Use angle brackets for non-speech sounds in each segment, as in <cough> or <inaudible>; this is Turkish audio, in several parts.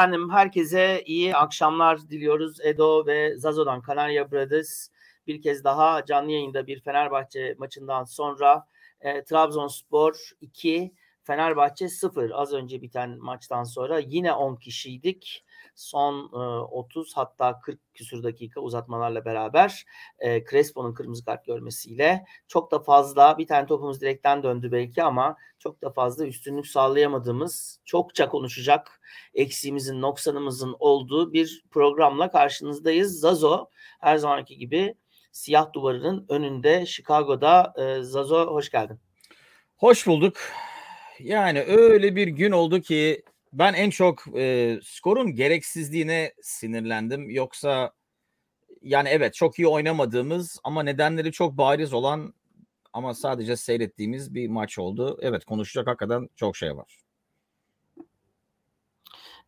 Efendim herkese iyi akşamlar diliyoruz. Edo ve Zazo'dan Kanarya Brothers bir kez daha canlı yayında bir Fenerbahçe maçından sonra e, Trabzonspor 2 Fenerbahçe 0 az önce biten maçtan sonra yine 10 kişiydik. Son e, 30 hatta 40 küsur dakika uzatmalarla beraber Crespo'nun kırmızı kart görmesiyle çok da fazla bir tane topumuz direkten döndü belki ama çok da fazla üstünlük sağlayamadığımız çokça konuşacak eksiğimizin noksanımızın olduğu bir programla karşınızdayız. Zazo her zamanki gibi siyah duvarının önünde Chicago'da. E, Zazo hoş geldin. Hoş bulduk. Yani öyle bir gün oldu ki ben en çok e, skorun gereksizliğine sinirlendim. Yoksa yani evet çok iyi oynamadığımız ama nedenleri çok bariz olan ama sadece seyrettiğimiz bir maç oldu. Evet konuşacak hakikaten çok şey var.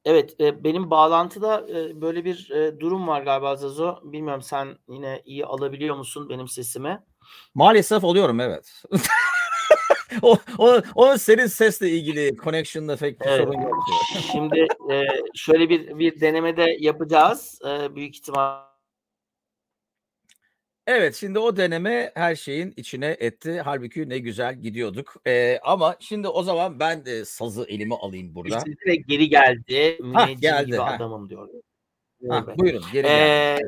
Evet e, benim bağlantıda e, böyle bir e, durum var galiba Zazo. Bilmiyorum sen yine iyi alabiliyor musun benim sesimi? Maalesef oluyorum evet. <laughs> <laughs> o, o, o senin sesle ilgili connection'da pek bir evet. sorun yok. Şimdi e, şöyle bir bir denemede yapacağız. E, büyük ihtimal Evet şimdi o deneme her şeyin içine etti. Halbuki ne güzel gidiyorduk. Ee, ama şimdi o zaman ben de sazı elime alayım burada. Ve geri geldi. Hah, geldi. gibi ha. adamım diyor. Ha, buyurun geri geldi. Ee,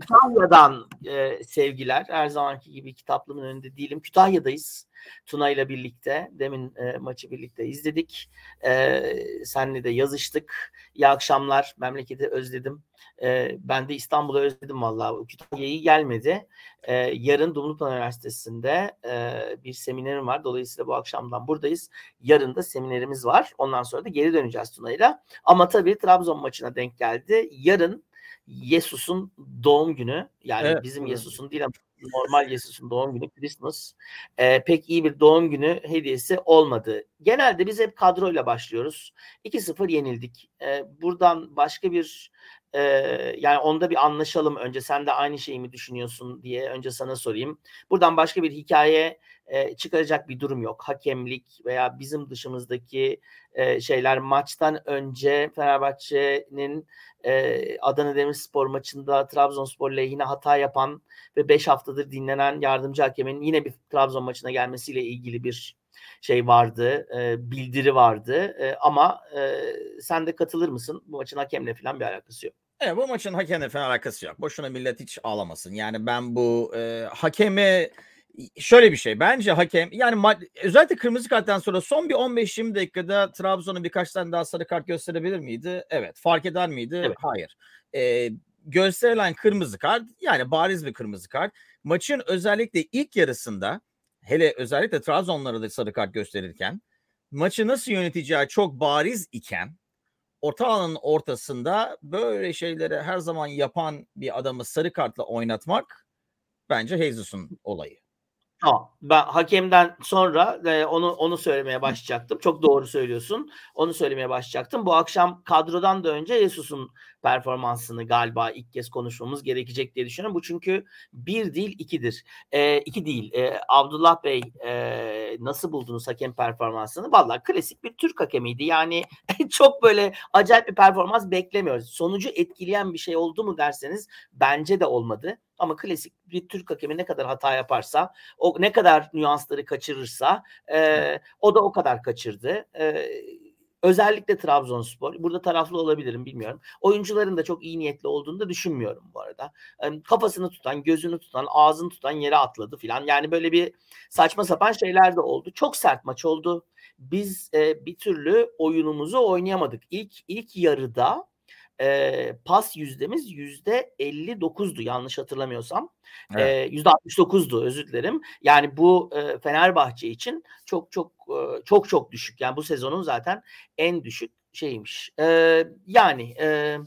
Kütahya'dan e, sevgiler. Her zamanki gibi kitaplığımın önünde değilim. Kütahya'dayız. Tuna ile birlikte. Demin e, maçı birlikte izledik. E, senle de yazıştık. İyi akşamlar. Memleketi özledim. E, ben de İstanbul'u özledim vallahi. Kütahya'yı gelmedi. E, yarın Dumlupınar Üniversitesi'nde e, bir seminerim var. Dolayısıyla bu akşamdan buradayız. Yarın da seminerimiz var. Ondan sonra da geri döneceğiz Tuna'yla. Ama tabii Trabzon maçına denk geldi. Yarın Yesus'un doğum günü yani evet, bizim. Yesus'un değil ama normal Yesus'un doğum günü Christmas e, pek iyi bir doğum günü hediyesi olmadı. Genelde biz hep kadroyla başlıyoruz. 2-0 yenildik. E, buradan başka bir e, yani onda bir anlaşalım önce sen de aynı şeyi mi düşünüyorsun diye önce sana sorayım. Buradan başka bir hikaye e, çıkaracak bir durum yok. Hakemlik veya bizim dışımızdaki e, şeyler maçtan önce Fenerbahçe'nin e, Adana Demirspor maçında Trabzonspor lehine hata yapan ve 5 haftadır dinlenen yardımcı hakemin yine bir Trabzon maçına gelmesiyle ilgili bir şey vardı, e, bildiri vardı. E, ama e, sen de katılır mısın? Bu maçın hakemle falan bir alakası yok. Evet bu maçın hakemle falan alakası yok. Boşuna millet hiç ağlamasın. Yani ben bu e, hakeme şöyle bir şey. Bence hakem yani özellikle kırmızı karttan sonra son bir 15-20 dakikada Trabzon'a birkaç tane daha sarı kart gösterebilir miydi? Evet. Fark eder miydi? Evet. Hayır. Ee, gösterilen kırmızı kart yani bariz bir kırmızı kart. Maçın özellikle ilk yarısında hele özellikle Trabzonlara da sarı kart gösterirken maçı nasıl yöneteceği çok bariz iken orta alanın ortasında böyle şeyleri her zaman yapan bir adamı sarı kartla oynatmak bence Jesus'un olayı. Tamam. Ben hakemden sonra e, onu onu söylemeye başlayacaktım. Çok doğru söylüyorsun. Onu söylemeye başlayacaktım. Bu akşam kadrodan da önce Jesus'un performansını galiba ilk kez konuşmamız gerekecek diye düşünüyorum. Bu çünkü bir değil ikidir. E, iki değil. E, Abdullah Bey e, nasıl buldunuz hakem performansını? Vallahi klasik bir Türk hakemiydi. Yani <laughs> çok böyle acayip bir performans beklemiyoruz. Sonucu etkileyen bir şey oldu mu derseniz bence de olmadı. Ama klasik bir Türk hakemi ne kadar hata yaparsa, o ne kadar nüansları kaçırırsa e, o da o kadar kaçırdı. E, özellikle Trabzonspor. Burada taraflı olabilirim bilmiyorum. Oyuncuların da çok iyi niyetli olduğunu da düşünmüyorum bu arada. E, kafasını tutan, gözünü tutan, ağzını tutan yere atladı filan. Yani böyle bir saçma sapan şeyler de oldu. Çok sert maç oldu. Biz e, bir türlü oyunumuzu oynayamadık. İlk ilk yarıda e, pas yüzdemiz yüzde 59'du yanlış hatırlamıyorsam. Evet. Yüzde 69'du özür dilerim. Yani bu e, Fenerbahçe için çok çok e, çok çok düşük. Yani bu sezonun zaten en düşük şeymiş. E, yani e,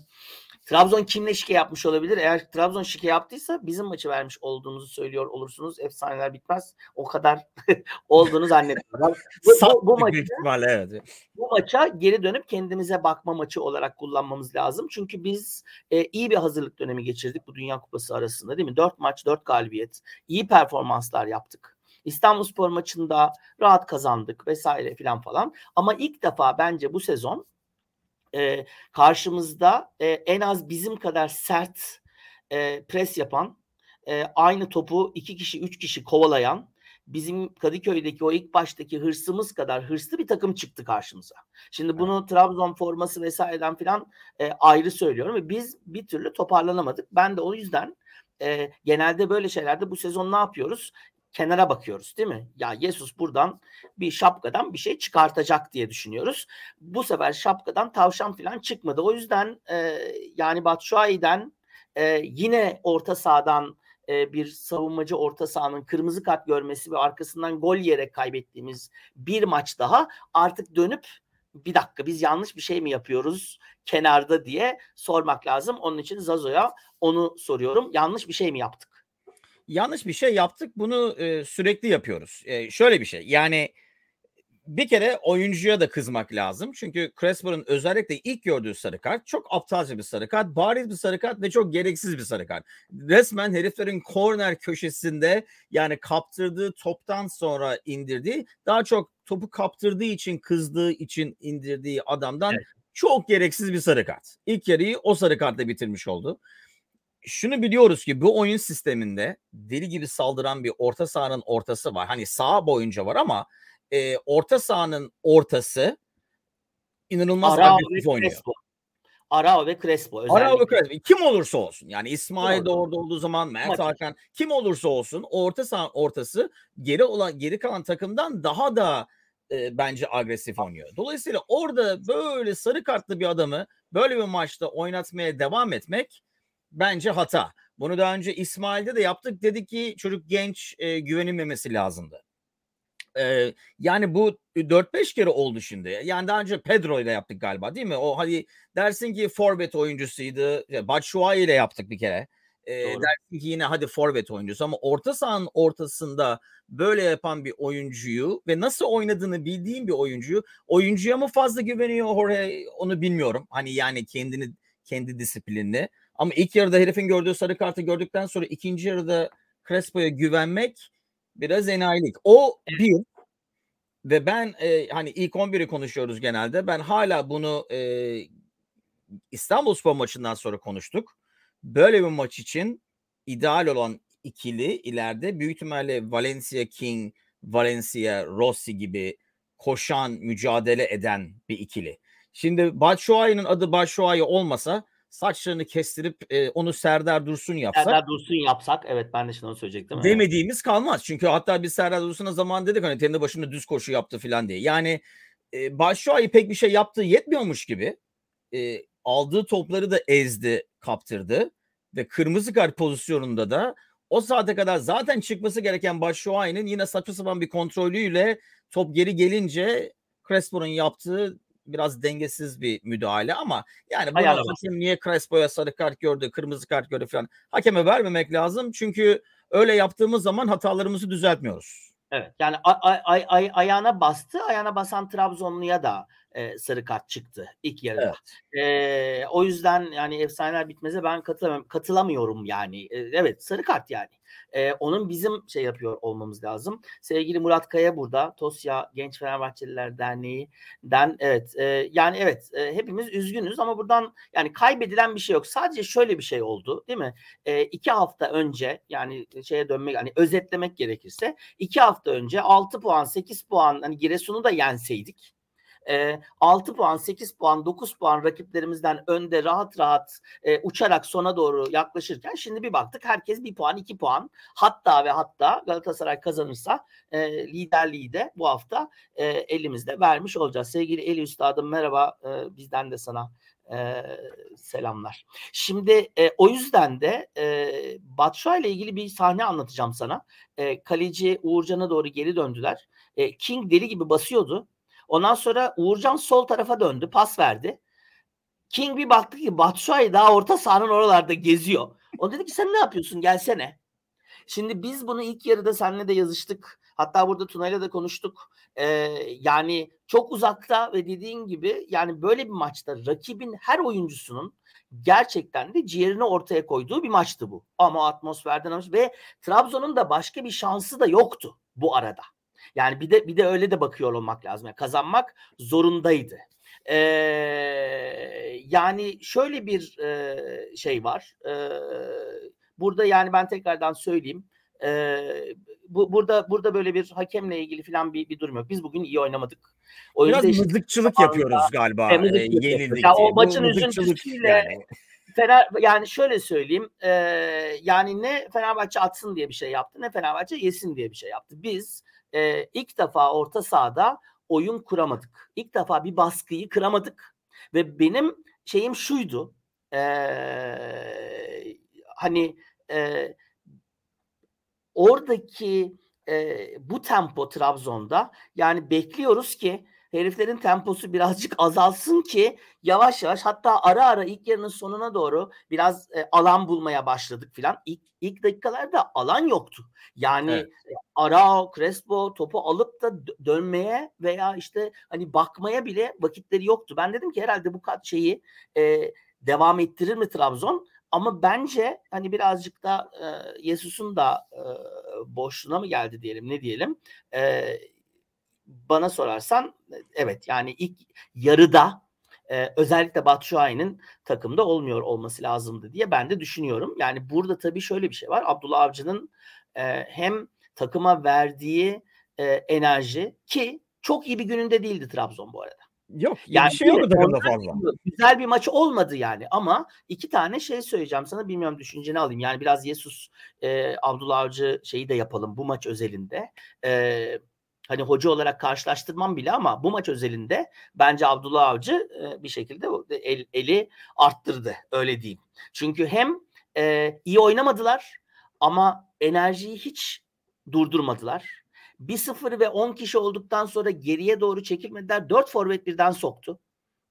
Trabzon kimle şike yapmış olabilir? Eğer Trabzon şike yaptıysa bizim maçı vermiş olduğumuzu söylüyor olursunuz. Efsaneler bitmez. O kadar <laughs> olduğunu zannetmiyorum. bu, bu, bu, maçı, evet. bu maça geri dönüp kendimize bakma maçı olarak kullanmamız lazım. Çünkü biz e, iyi bir hazırlık dönemi geçirdik bu Dünya Kupası arasında değil mi? Dört maç, dört galibiyet. İyi performanslar yaptık. İstanbulspor maçında rahat kazandık vesaire filan falan. Ama ilk defa bence bu sezon e, karşımızda e, en az bizim kadar sert e, pres yapan, e, aynı topu iki kişi, üç kişi kovalayan, bizim Kadıköy'deki o ilk baştaki hırsımız kadar hırslı bir takım çıktı karşımıza. Şimdi bunu evet. Trabzon forması vesaireden filan e, ayrı söylüyorum ve biz bir türlü toparlanamadık. Ben de o yüzden e, genelde böyle şeylerde bu sezon ne yapıyoruz? Kenara bakıyoruz değil mi? Ya Yesus buradan bir şapkadan bir şey çıkartacak diye düşünüyoruz. Bu sefer şapkadan tavşan filan çıkmadı. O yüzden e, yani Batshuayi'den e, yine orta sahadan e, bir savunmacı orta sahanın kırmızı kart görmesi ve arkasından gol yiyerek kaybettiğimiz bir maç daha artık dönüp bir dakika biz yanlış bir şey mi yapıyoruz kenarda diye sormak lazım. Onun için Zazo'ya onu soruyorum. Yanlış bir şey mi yaptık? Yanlış bir şey yaptık. Bunu e, sürekli yapıyoruz. E, şöyle bir şey. Yani bir kere oyuncuya da kızmak lazım. Çünkü Crespo'nun özellikle ilk gördüğü sarı kart çok aptalca bir sarı kart. Bariz bir sarı kart ve çok gereksiz bir sarı kart. Resmen heriflerin corner köşesinde yani kaptırdığı toptan sonra indirdiği daha çok topu kaptırdığı için kızdığı için indirdiği adamdan evet. çok gereksiz bir sarı kart. İlk yarıyı o sarı kartla bitirmiş oldu. Şunu biliyoruz ki bu oyun sisteminde deli gibi saldıran bir orta sahanın ortası var. Hani sağ boyunca var ama e, orta sahanın ortası inanılmaz Arao agresif oynuyor. Crespo. Arao ve Crespo özellikle. Arao ve Crespo. Kim olursa olsun. Yani İsmail de orada olduğu zaman Mert Hakan kim olursa olsun orta saha ortası geri olan geri kalan takımdan daha da e, bence agresif oynuyor. Dolayısıyla orada böyle sarı kartlı bir adamı böyle bir maçta oynatmaya devam etmek bence hata. Bunu daha önce İsmail'de de yaptık. Dedik ki çocuk genç e, güvenilmemesi lazımdı. Ee, yani bu 4-5 kere oldu şimdi. Yani daha önce Pedro ile yaptık galiba değil mi? O hadi dersin ki forvet oyuncusuydu. Batshuayi ile yaptık bir kere. Ee, dersin ki yine hadi forvet oyuncusu ama orta sahanın ortasında böyle yapan bir oyuncuyu ve nasıl oynadığını bildiğim bir oyuncuyu oyuncuya mı fazla güveniyor Jorge onu bilmiyorum. Hani yani kendini kendi disiplinini. Ama ilk yarıda herifin gördüğü sarı kartı gördükten sonra ikinci yarıda Crespo'ya güvenmek biraz enayilik. O bir ve ben e, hani ilk 11'i konuşuyoruz genelde. Ben hala bunu e, İstanbul Spor maçından sonra konuştuk. Böyle bir maç için ideal olan ikili ileride büyük ihtimalle Valencia King, Valencia Rossi gibi koşan, mücadele eden bir ikili. Şimdi Batshuayi'nin adı Batshuayi olmasa saçlarını kestirip e, onu Serdar Dursun yapsak. Serdar Dursun yapsak evet ben de şimdi onu söyleyecektim. Demediğimiz evet. kalmaz. Çünkü hatta biz Serdar Dursun'a zaman dedik hani kendi başında düz koşu yaptı falan diye. Yani e, Başşuay'ı pek bir şey yaptığı yetmiyormuş gibi e, aldığı topları da ezdi, kaptırdı ve kırmızı kart pozisyonunda da o saate kadar zaten çıkması gereken Başşuay'ın yine saçma sapan bir kontrolüyle top geri gelince Crespo'nun yaptığı biraz dengesiz bir müdahale ama yani buna hakem niye Crespo'ya sarı kart gördü, kırmızı kart gördü falan hakeme vermemek lazım. Çünkü öyle yaptığımız zaman hatalarımızı düzeltmiyoruz. Evet yani ay, ay, ay, ayağına bastı. Ayağına basan Trabzonlu'ya da e, sarı kart çıktı ilk yarıda. Evet. E, o yüzden yani efsaneler bitmeze ben katılamıyorum, katılamıyorum yani. E, evet sarı kart yani. E, onun bizim şey yapıyor olmamız lazım. Sevgili Murat Kaya burada. Tosya Genç Fenerbahçeliler Derneği'den evet e, yani evet e, hepimiz üzgünüz ama buradan yani kaybedilen bir şey yok. Sadece şöyle bir şey oldu değil mi? E, iki hafta önce yani şeye dönmek hani özetlemek gerekirse iki hafta önce 6 puan 8 puan hani Giresun'u da yenseydik e, 6 puan, 8 puan, 9 puan rakiplerimizden önde rahat rahat e, uçarak sona doğru yaklaşırken şimdi bir baktık herkes bir puan, 2 puan. Hatta ve hatta Galatasaray kazanırsa e, liderliği de bu hafta e, elimizde vermiş olacağız. Sevgili Eli Üstadım merhaba e, bizden de sana e, selamlar. Şimdi e, o yüzden de e, Batshuayi ile ilgili bir sahne anlatacağım sana. E, kaleci Uğurcan'a doğru geri döndüler. King deli gibi basıyordu. Ondan sonra Uğurcan sol tarafa döndü. Pas verdi. King bir baktı ki Batshuayi daha orta sahanın oralarda geziyor. O dedi ki sen ne yapıyorsun gelsene. Şimdi biz bunu ilk yarıda seninle de yazıştık. Hatta burada Tuna'yla da konuştuk. Ee, yani çok uzakta ve dediğin gibi yani böyle bir maçta rakibin her oyuncusunun gerçekten de ciğerini ortaya koyduğu bir maçtı bu. Ama atmosferden ve Trabzon'un da başka bir şansı da yoktu bu arada. Yani bir de bir de öyle de bakıyor olmak lazım. Yani kazanmak zorundaydı. Ee, yani şöyle bir e, şey var. Ee, burada yani ben tekrardan söyleyeyim. Ee, bu burada burada böyle bir hakemle ilgili falan bir, bir durum yok. Biz bugün iyi oynamadık. Oyunda Biraz mızıkçılık yapıyoruz galiba. E, mızıkçılık e, yenildik ya o maçın üzüntüsüyle yani. Fener yani şöyle söyleyeyim e, yani ne Fenerbahçe atsın diye bir şey yaptı ne Fenerbahçe yesin diye bir şey yaptı. Biz e, ilk defa orta sahada oyun kuramadık. İlk defa bir baskıyı kıramadık ve benim şeyim şuydu e, hani e, oradaki e, bu tempo Trabzon'da yani bekliyoruz ki heriflerin temposu birazcık <laughs> azalsın ki yavaş yavaş hatta ara ara ilk yarının sonuna doğru biraz e, alan bulmaya başladık filan. İlk, ilk dakikalarda alan yoktu. Yani evet. Arao, Crespo topu alıp da dönmeye veya işte hani bakmaya bile vakitleri yoktu. Ben dedim ki herhalde bu kat şeyi e, devam ettirir mi Trabzon? Ama bence hani birazcık da e, Yesus'un da e, boşluğuna mı geldi diyelim ne diyelim. E, bana sorarsan evet yani ilk yarıda e, özellikle Batshuayi'nin takımda olmuyor olması lazımdı diye ben de düşünüyorum. Yani burada tabii şöyle bir şey var. Abdullah Avcı'nın e, hem takıma verdiği e, enerji ki çok iyi bir gününde değildi Trabzon bu arada. Yok yani bir şey fazla. Güzel bir maç olmadı yani ama iki tane şey söyleyeceğim sana bilmiyorum düşünceni alayım. Yani biraz Yesus e, Abdullah Avcı şeyi de yapalım bu maç özelinde. E, hani hoca olarak karşılaştırmam bile ama bu maç özelinde bence Abdullah Avcı e, bir şekilde el, eli arttırdı öyle diyeyim. Çünkü hem e, iyi oynamadılar ama enerjiyi hiç durdurmadılar. 1-0 ve 10 kişi olduktan sonra geriye doğru çekilmediler. 4 forvet birden soktu.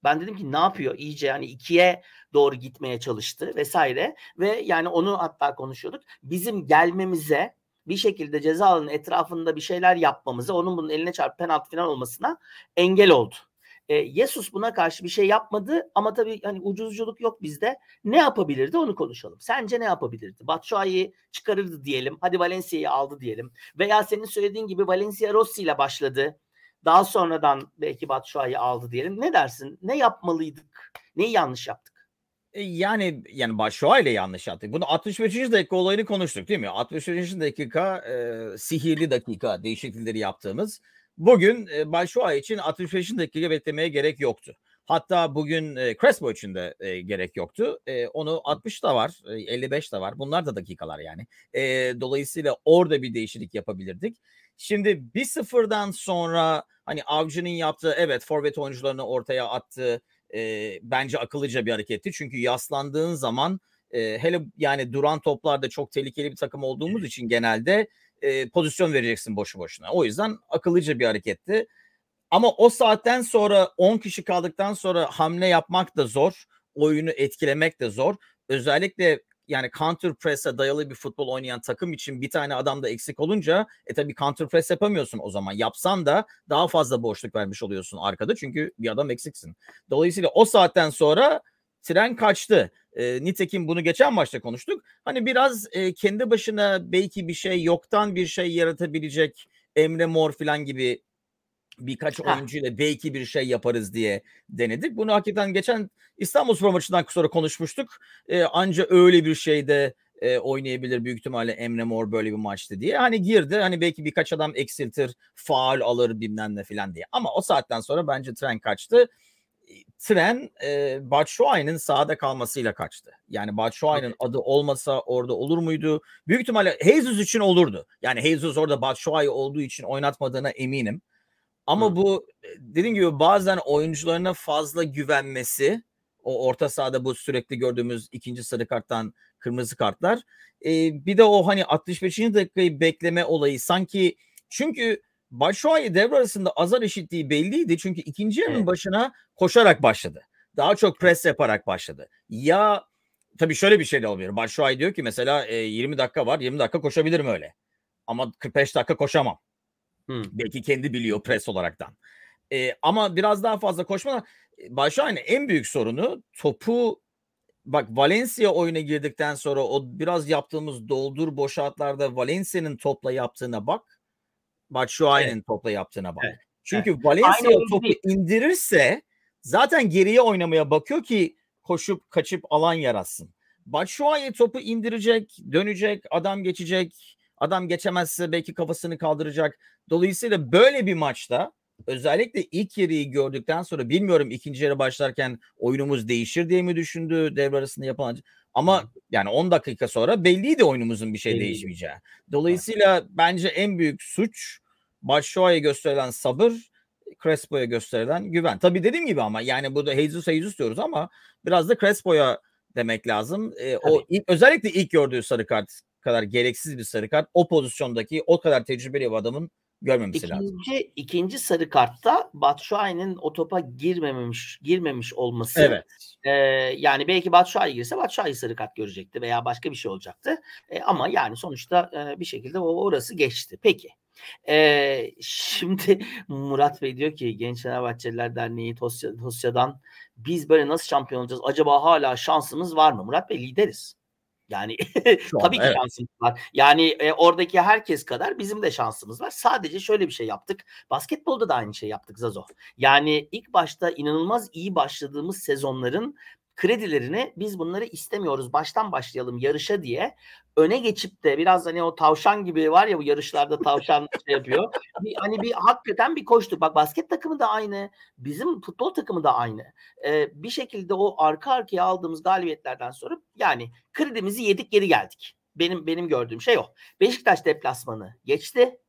Ben dedim ki ne yapıyor? İyice yani ikiye doğru gitmeye çalıştı vesaire. Ve yani onu hatta konuşuyorduk. Bizim gelmemize bir şekilde ceza alanının etrafında bir şeyler yapmamıza, onun bunun eline çarpıp penaltı falan olmasına engel oldu. E, Yesus buna karşı bir şey yapmadı ama tabii hani ucuzculuk yok bizde. Ne yapabilirdi onu konuşalım. Sence ne yapabilirdi? Batshuayi çıkarırdı diyelim. Hadi Valencia'yı aldı diyelim. Veya senin söylediğin gibi Valencia Rossi ile başladı. Daha sonradan belki Batshuayi aldı diyelim. Ne dersin? Ne yapmalıydık? Neyi yanlış yaptık? E, yani yani Başşoğa ile yanlış yaptık. Bunu 65. dakika olayını konuştuk değil mi? 65. dakika e, sihirli dakika değişiklikleri yaptığımız. Bugün e, Başşoğa için 65. dakika beklemeye gerek yoktu. Hatta bugün e, Crespo için de e, gerek yoktu. E, onu 60 da var, e, 55 de var. Bunlar da dakikalar yani. E, dolayısıyla orada bir değişiklik yapabilirdik. Şimdi bir sıfırdan sonra hani Avcı'nın yaptığı evet forvet oyuncularını ortaya attığı e, bence akıllıca bir hareketti. Çünkü yaslandığın zaman e, hele yani duran toplarda çok tehlikeli bir takım olduğumuz için genelde e, pozisyon vereceksin boşu boşuna. O yüzden akıllıca bir hareketti. Ama o saatten sonra 10 kişi kaldıktan sonra hamle yapmak da zor. Oyunu etkilemek de zor. Özellikle yani counter press'e dayalı bir futbol oynayan takım için bir tane adam da eksik olunca e tabii counter press yapamıyorsun o zaman. Yapsan da daha fazla boşluk vermiş oluyorsun arkada çünkü bir adam eksiksin. Dolayısıyla o saatten sonra tren kaçtı. E, nitekim bunu geçen maçta konuştuk. Hani biraz e, kendi başına belki bir şey yoktan bir şey yaratabilecek Emre Mor falan gibi birkaç oyuncuyla belki bir şey yaparız diye denedik. Bunu hakikaten geçen İstanbul Spor maçından sonra konuşmuştuk. E, anca öyle bir şeyde e, oynayabilir büyük ihtimalle Emre Mor böyle bir maçtı diye. Hani girdi hani belki birkaç adam eksiltir, faal alır bilmem ne falan diye. Ama o saatten sonra bence tren kaçtı. Tren e, Batshuayi'nin sahada kalmasıyla kaçtı. Yani Batshuayi'nin adı olmasa orada olur muydu? Büyük ihtimalle Jesus için olurdu. Yani Jesus orada Batshuayi olduğu için oynatmadığına eminim. Ama Hı. bu dediğim gibi bazen oyuncularına fazla güvenmesi o orta sahada bu sürekli gördüğümüz ikinci sarı karttan kırmızı kartlar. E, bir de o hani 65. dakikayı bekleme olayı sanki çünkü Başuay'ı devre arasında azar eşitliği belliydi. Çünkü ikinci yarının evet. başına koşarak başladı. Daha çok pres yaparak başladı. Ya tabii şöyle bir şey de olabilir. Başuay diyor ki mesela e, 20 dakika var 20 dakika koşabilirim öyle. Ama 45 dakika koşamam. Hmm. Belki kendi biliyor pres olaraktan. E, ama biraz daha fazla koşmadan Başakşehir'in en büyük sorunu topu bak Valencia oyuna girdikten sonra o biraz yaptığımız doldur boşaltlarda Valencia'nın topla yaptığına bak. Batshuayi'nin evet. topla yaptığına bak. Evet. Çünkü evet. Valencia Aynı topu değil. indirirse zaten geriye oynamaya bakıyor ki koşup kaçıp alan yaratsın. Batshuayi topu indirecek, dönecek, adam geçecek. Adam geçemezse belki kafasını kaldıracak. Dolayısıyla böyle bir maçta özellikle ilk yarıyı gördükten sonra bilmiyorum ikinci yarı başlarken oyunumuz değişir diye mi düşündü devre arasında yapılan ama yani 10 dakika sonra belliydi oyunumuzun bir şey Belliydi. değişmeyeceği. Dolayısıyla bence en büyük suç Batshuayi'ye gösterilen sabır, Crespo'ya gösterilen güven. Tabii dediğim gibi ama yani burada Jesus Jesus diyoruz ama biraz da Crespo'ya demek lazım. Ee, o ilk, özellikle ilk gördüğü sarı kart kadar gereksiz bir sarı kart o pozisyondaki o kadar tecrübeli bir adamın görmemesi lazım. İkinci, ikinci sarı kartta Batshuayi'nin o topa girmemiş girmemiş olması Evet. Ee, yani belki Batshuayi girse Batshuayi sarı kart görecekti veya başka bir şey olacaktı. Ee, ama yani sonuçta e, bir şekilde o orası geçti. Peki. Ee, şimdi <laughs> Murat Bey diyor ki Genç Fenerbahçeliler Derneği Tosya, Tosya'dan biz böyle nasıl şampiyon olacağız? Acaba hala şansımız var mı? Murat Bey lideriz. Yani Şu <laughs> tabii ki evet. şansımız var. Yani e, oradaki herkes kadar bizim de şansımız var. Sadece şöyle bir şey yaptık. Basketbolda da aynı şey yaptık Zazo. Yani ilk başta inanılmaz iyi başladığımız sezonların kredilerini biz bunları istemiyoruz. Baştan başlayalım yarışa diye öne geçip de biraz hani o tavşan gibi var ya bu yarışlarda tavşan <laughs> şey yapıyor. Bir, hani bir hakikaten bir koştuk. Bak basket takımı da aynı. Bizim futbol takımı da aynı. Ee, bir şekilde o arka arkaya aldığımız galibiyetlerden sonra yani kredimizi yedik geri geldik. Benim benim gördüğüm şey o. Beşiktaş deplasmanı geçti.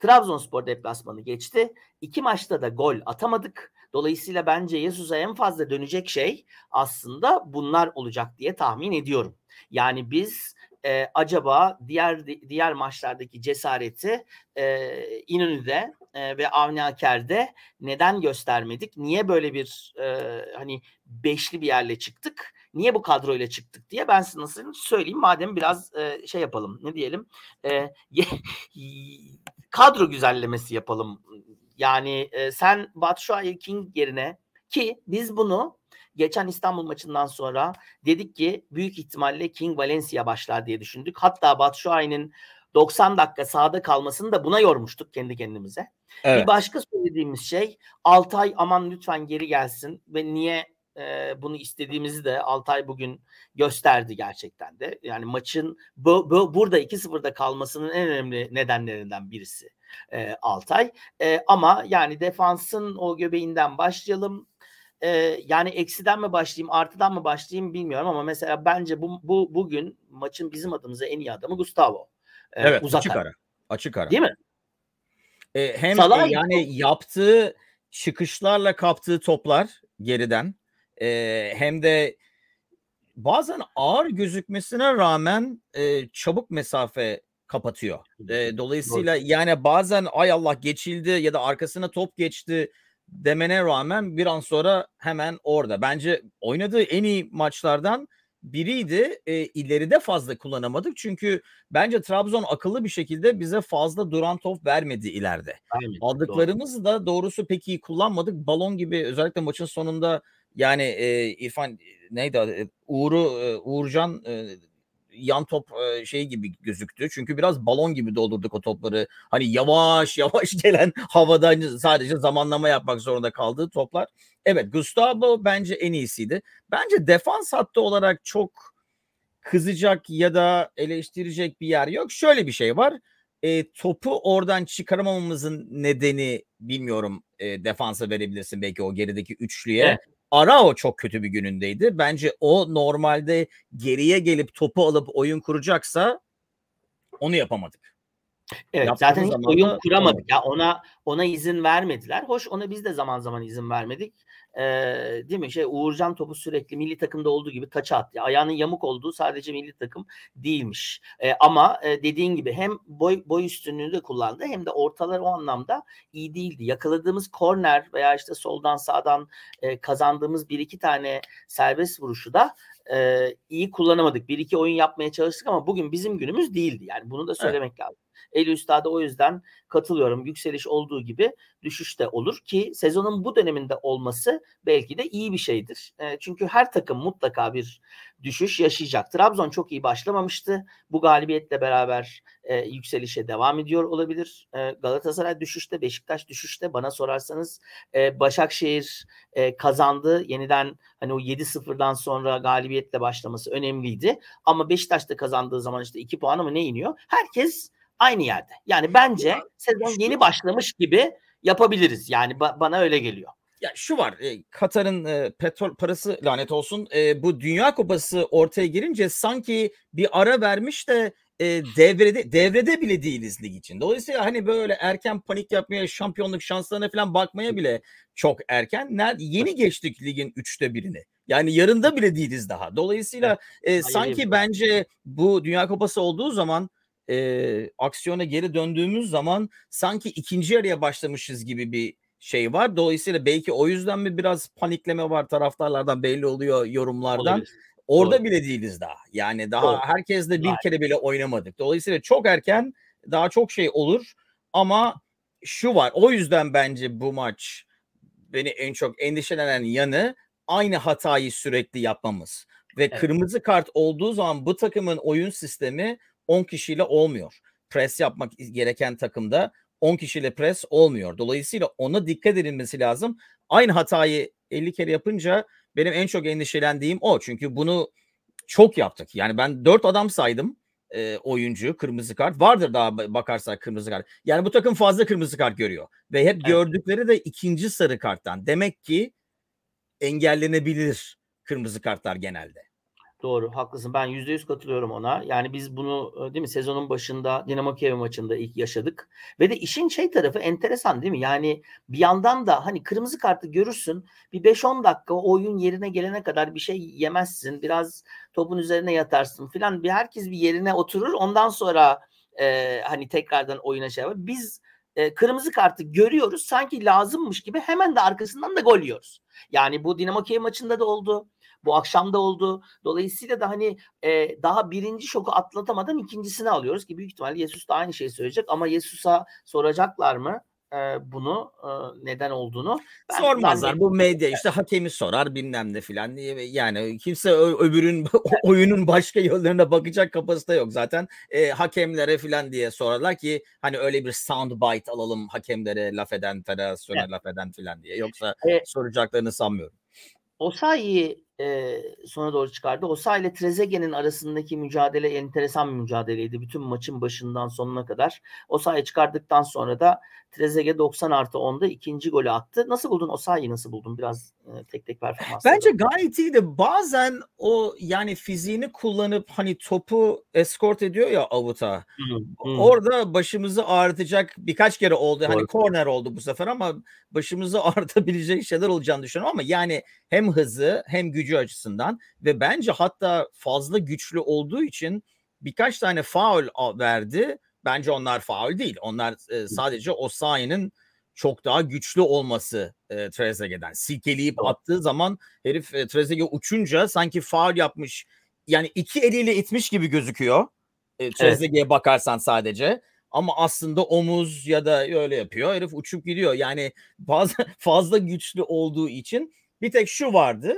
Trabzonspor deplasmanı geçti. İki maçta da gol atamadık. Dolayısıyla bence Jesus'a en fazla dönecek şey aslında bunlar olacak diye tahmin ediyorum. Yani biz e, acaba diğer diğer maçlardaki cesareti e, İnönü'de e, ve Avni Aker'de neden göstermedik? Niye böyle bir e, hani beşli bir yerle çıktık? Niye bu kadroyla çıktık diye ben size nasıl söyleyeyim madem biraz e, şey yapalım ne diyelim e, <laughs> kadro güzellemesi yapalım. Yani e, sen Batshuayi King yerine ki biz bunu geçen İstanbul maçından sonra dedik ki büyük ihtimalle King Valencia başlar diye düşündük. Hatta Batshuayi'nin 90 dakika sahada kalmasını da buna yormuştuk kendi kendimize. Evet. Bir başka söylediğimiz şey Altay aman lütfen geri gelsin ve niye e, bunu istediğimizi de Altay bugün gösterdi gerçekten de. Yani maçın bu, bu, burada 2-0'da kalmasının en önemli nedenlerinden birisi e, Altay. E, ama yani defansın o göbeğinden başlayalım. E, yani eksiden mi başlayayım, artıdan mı başlayayım bilmiyorum ama mesela bence bu, bu bugün maçın bizim adımıza en iyi adamı Gustavo. E, Evet, uzak açık ara. Açık ara. Değil mi? E, hem Salah e, yani yaptığı çıkışlarla kaptığı toplar geriden e, hem de bazen ağır gözükmesine rağmen e, çabuk mesafe kapatıyor. E, dolayısıyla yani bazen ay Allah geçildi ya da arkasına top geçti demene rağmen bir an sonra hemen orada. Bence oynadığı en iyi maçlardan biriydi. E, ileride fazla kullanamadık çünkü bence Trabzon akıllı bir şekilde bize fazla duran top vermedi ileride. Aynen, doğru. Aldıklarımızı da doğrusu pek iyi kullanmadık. Balon gibi özellikle maçın sonunda yani e, İrfan neydi adı? Uğur'u e, Uğurcan e, yan top e, şey gibi gözüktü. Çünkü biraz balon gibi doldurduk o topları. Hani yavaş <laughs> yavaş gelen havadan sadece zamanlama yapmak zorunda kaldığı toplar. Evet Gustavo bence en iyisiydi. Bence defans hattı olarak çok kızacak ya da eleştirecek bir yer yok. Şöyle bir şey var. E, topu oradan çıkaramamamızın nedeni bilmiyorum e, defansa verebilirsin belki o gerideki üçlüye. Evet. Arao çok kötü bir günündeydi. Bence o normalde geriye gelip topu alıp oyun kuracaksa onu yapamadık. Evet Yaptığımız zaten hiç oyun kuramadık. Ya ona ona izin vermediler. Hoş ona biz de zaman zaman izin vermedik. Ee, değil mi? Şey Uğurcan topu sürekli milli takımda olduğu gibi taça attı. Ayağının yamuk olduğu sadece milli takım değilmiş. Ee, ama e, dediğin gibi hem boy boy üstünlüğünü de kullandı hem de ortalar o anlamda iyi değildi. Yakaladığımız korner veya işte soldan sağdan e, kazandığımız bir iki tane serbest vuruşu da e, iyi kullanamadık. Bir iki oyun yapmaya çalıştık ama bugün bizim günümüz değildi. Yani bunu da söylemek lazım. Eli Üstad'a o yüzden katılıyorum. Yükseliş olduğu gibi düşüş de olur ki sezonun bu döneminde olması belki de iyi bir şeydir. E, çünkü her takım mutlaka bir düşüş yaşayacak. Trabzon çok iyi başlamamıştı. Bu galibiyetle beraber e, yükselişe devam ediyor olabilir. E, Galatasaray düşüşte, Beşiktaş düşüşte. Bana sorarsanız e, Başakşehir e, kazandı. Yeniden hani o 7-0'dan sonra galibiyetle başlaması önemliydi. Ama Beşiktaş da kazandığı zaman işte 2 puanı mı ne iniyor? Herkes aynı yerde. Yani bence ya, sezon şu... yeni başlamış gibi yapabiliriz. Yani ba- bana öyle geliyor. Ya şu var e, Katar'ın e, petrol parası lanet olsun e, bu Dünya Kupası ortaya girince sanki bir ara vermiş de e, devrede devrede bile değiliz lig için. Dolayısıyla hani böyle erken panik yapmaya, şampiyonluk şanslarına falan bakmaya bile çok erken. Nerede yeni geçtik ligin üçte birini. Yani yarında bile değiliz daha. Dolayısıyla e, sanki bence bu Dünya Kupası olduğu zaman e, aksiyona geri döndüğümüz zaman sanki ikinci yarıya başlamışız gibi bir şey var. Dolayısıyla belki o yüzden mi biraz panikleme var taraftarlardan belli oluyor yorumlardan. Olabilir. Orada Doğru. bile değiliz daha. Yani daha Doğru. herkesle bir kere bile oynamadık. Dolayısıyla çok erken daha çok şey olur ama şu var. O yüzden bence bu maç beni en çok endişelenen yanı aynı hatayı sürekli yapmamız. Ve evet. kırmızı kart olduğu zaman bu takımın oyun sistemi 10 kişiyle olmuyor. Pres yapmak gereken takımda 10 kişiyle pres olmuyor. Dolayısıyla ona dikkat edilmesi lazım. Aynı hatayı 50 kere yapınca benim en çok endişelendiğim o. Çünkü bunu çok yaptık. Yani ben 4 adam saydım e, oyuncu kırmızı kart. Vardır daha bakarsak kırmızı kart. Yani bu takım fazla kırmızı kart görüyor. Ve hep evet. gördükleri de ikinci sarı karttan. Demek ki engellenebilir kırmızı kartlar genelde. Doğru, haklısın. Ben yüzde yüz katılıyorum ona. Yani biz bunu değil mi sezonun başında Dinamo Kiev maçında ilk yaşadık. Ve de işin şey tarafı enteresan değil mi? Yani bir yandan da hani kırmızı kartı görürsün. Bir 5-10 dakika oyun yerine gelene kadar bir şey yemezsin. Biraz topun üzerine yatarsın filan. Bir herkes bir yerine oturur. Ondan sonra e, hani tekrardan oyuna şey yapar. Biz e, kırmızı kartı görüyoruz. Sanki lazımmış gibi hemen de arkasından da gol yiyoruz. Yani bu Dinamo Kiev maçında da oldu. Bu akşam da oldu. Dolayısıyla da hani e, daha birinci şoku atlatamadan ikincisini alıyoruz ki büyük ihtimalle Yesus da aynı şeyi söyleyecek ama Yesus'a soracaklar mı? e, bunu e, neden olduğunu. Ben, Sormazlar. Ben de... Bu medya işte hakemi sorar bilmem ne filan diye. Yani kimse öbürün <laughs> oyunun başka yollarına bakacak kapasite yok. Zaten e, hakemlere filan diye sorarlar ki hani öyle bir sound bite alalım hakemlere laf eden, federasyona evet. laf eden filan diye. Yoksa e, soracaklarını sanmıyorum. Osayi e, sona doğru çıkardı. Osayi ile Trezeguet'in arasındaki mücadele enteresan bir mücadeleydi. Bütün maçın başından sonuna kadar. Osayi çıkardıktan sonra da Trezeguet 90 artı 10'da ikinci golü attı. Nasıl buldun Osayi'yi nasıl buldun? Biraz e, tek tek performans. Bence gayet iyiydi. Bazen o yani fiziğini kullanıp hani topu eskort ediyor ya avuta. Hmm. Orada başımızı ağrıtacak birkaç kere oldu. Hani Doğru. Hani korner oldu bu sefer ama başımızı <laughs> ağrıtabilecek şeyler olacağını düşünüyorum ama yani hem hızı hem gücü açısından ve bence hatta fazla güçlü olduğu için birkaç tane faul verdi Bence onlar faul değil. Onlar e, sadece Osayi'nin çok daha güçlü olması e, Trezeguet'den. Silkeleyip attığı zaman herif e, Trezeguet uçunca sanki faul yapmış. Yani iki eliyle itmiş gibi gözüküyor. E, Trezeguet'e evet. bakarsan sadece. Ama aslında omuz ya da öyle yapıyor. Herif uçup gidiyor. Yani fazla, <laughs> fazla güçlü olduğu için bir tek şu vardı.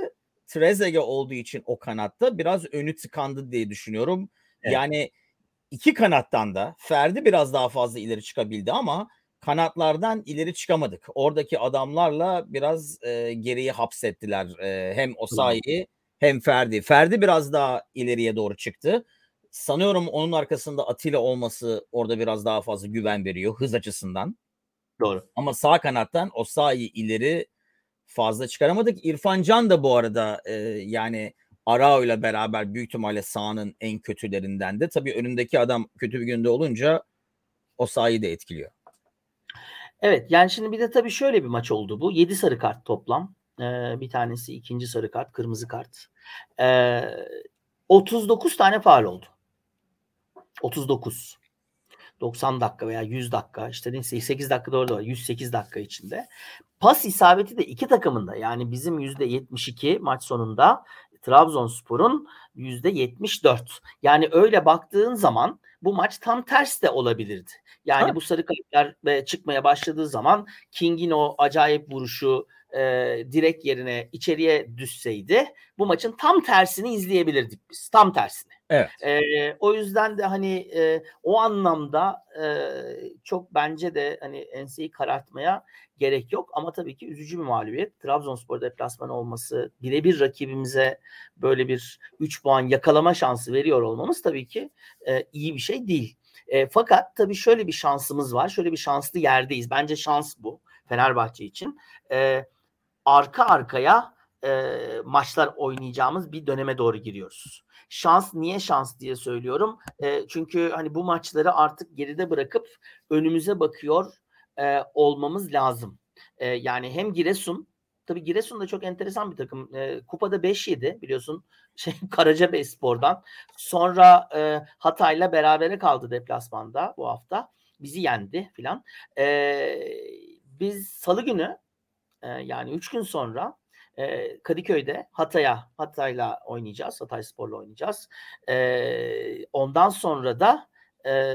Trezeguet olduğu için o kanatta biraz önü tıkandı diye düşünüyorum. Evet. Yani iki kanattan da Ferdi biraz daha fazla ileri çıkabildi ama kanatlardan ileri çıkamadık. Oradaki adamlarla biraz e, geriye hapsettiler. E, hem Osayi hem Ferdi. Ferdi biraz daha ileriye doğru çıktı. Sanıyorum onun arkasında Atilla olması orada biraz daha fazla güven veriyor hız açısından. Doğru. Ama sağ kanattan Osayi ileri fazla çıkaramadık. İrfan Can da bu arada e, yani Arao ile beraber büyük ihtimalle sahanın en kötülerinden de. Tabii önündeki adam kötü bir günde olunca o sahayı da etkiliyor. Evet yani şimdi bir de tabii şöyle bir maç oldu bu. 7 sarı kart toplam. Ee, bir tanesi ikinci sarı kart, kırmızı kart. Ee, 39 tane faal oldu. 39. 90 dakika veya 100 dakika işte neyse 8 dakika doğru var 108 dakika içinde. Pas isabeti de iki takımında yani bizim %72 maç sonunda Trabzonspor'un %74. Yani öyle baktığın zaman bu maç tam ters de olabilirdi. Yani Evet. bu sarı kartlar çıkmaya başladığı zaman King'in o acayip vuruşu e, direkt yerine içeriye düşseydi bu maçın tam tersini izleyebilirdik biz. Tam tersini. Evet. E, o yüzden de hani e, o anlamda e, çok bence de hani enseyi karartmaya gerek yok. Ama tabii ki üzücü bir mağlubiyet. Trabzonspor deplasmanı olması, birebir rakibimize böyle bir 3 puan yakalama şansı veriyor olmamız tabii ki e, iyi bir şey değil. E, fakat tabii şöyle bir şansımız var. Şöyle bir şanslı yerdeyiz. Bence şans bu Fenerbahçe için. E, arka arkaya e, maçlar oynayacağımız bir döneme doğru giriyoruz. Şans niye şans diye söylüyorum. E, çünkü hani bu maçları artık geride bırakıp önümüze bakıyor e, olmamız lazım. E, yani hem Giresun tabii Giresun da çok enteresan bir takım. E, kupada 5-7 biliyorsun <laughs> şey Karacabey Spor'dan. Sonra e, Hatay'la berabere kaldı deplasmanda bu hafta. Bizi yendi filan. E, biz salı günü e, yani 3 gün sonra e, Kadıköy'de Hatay'a Hatay'la oynayacağız. Hatay Spor'la oynayacağız. E, ondan sonra da e,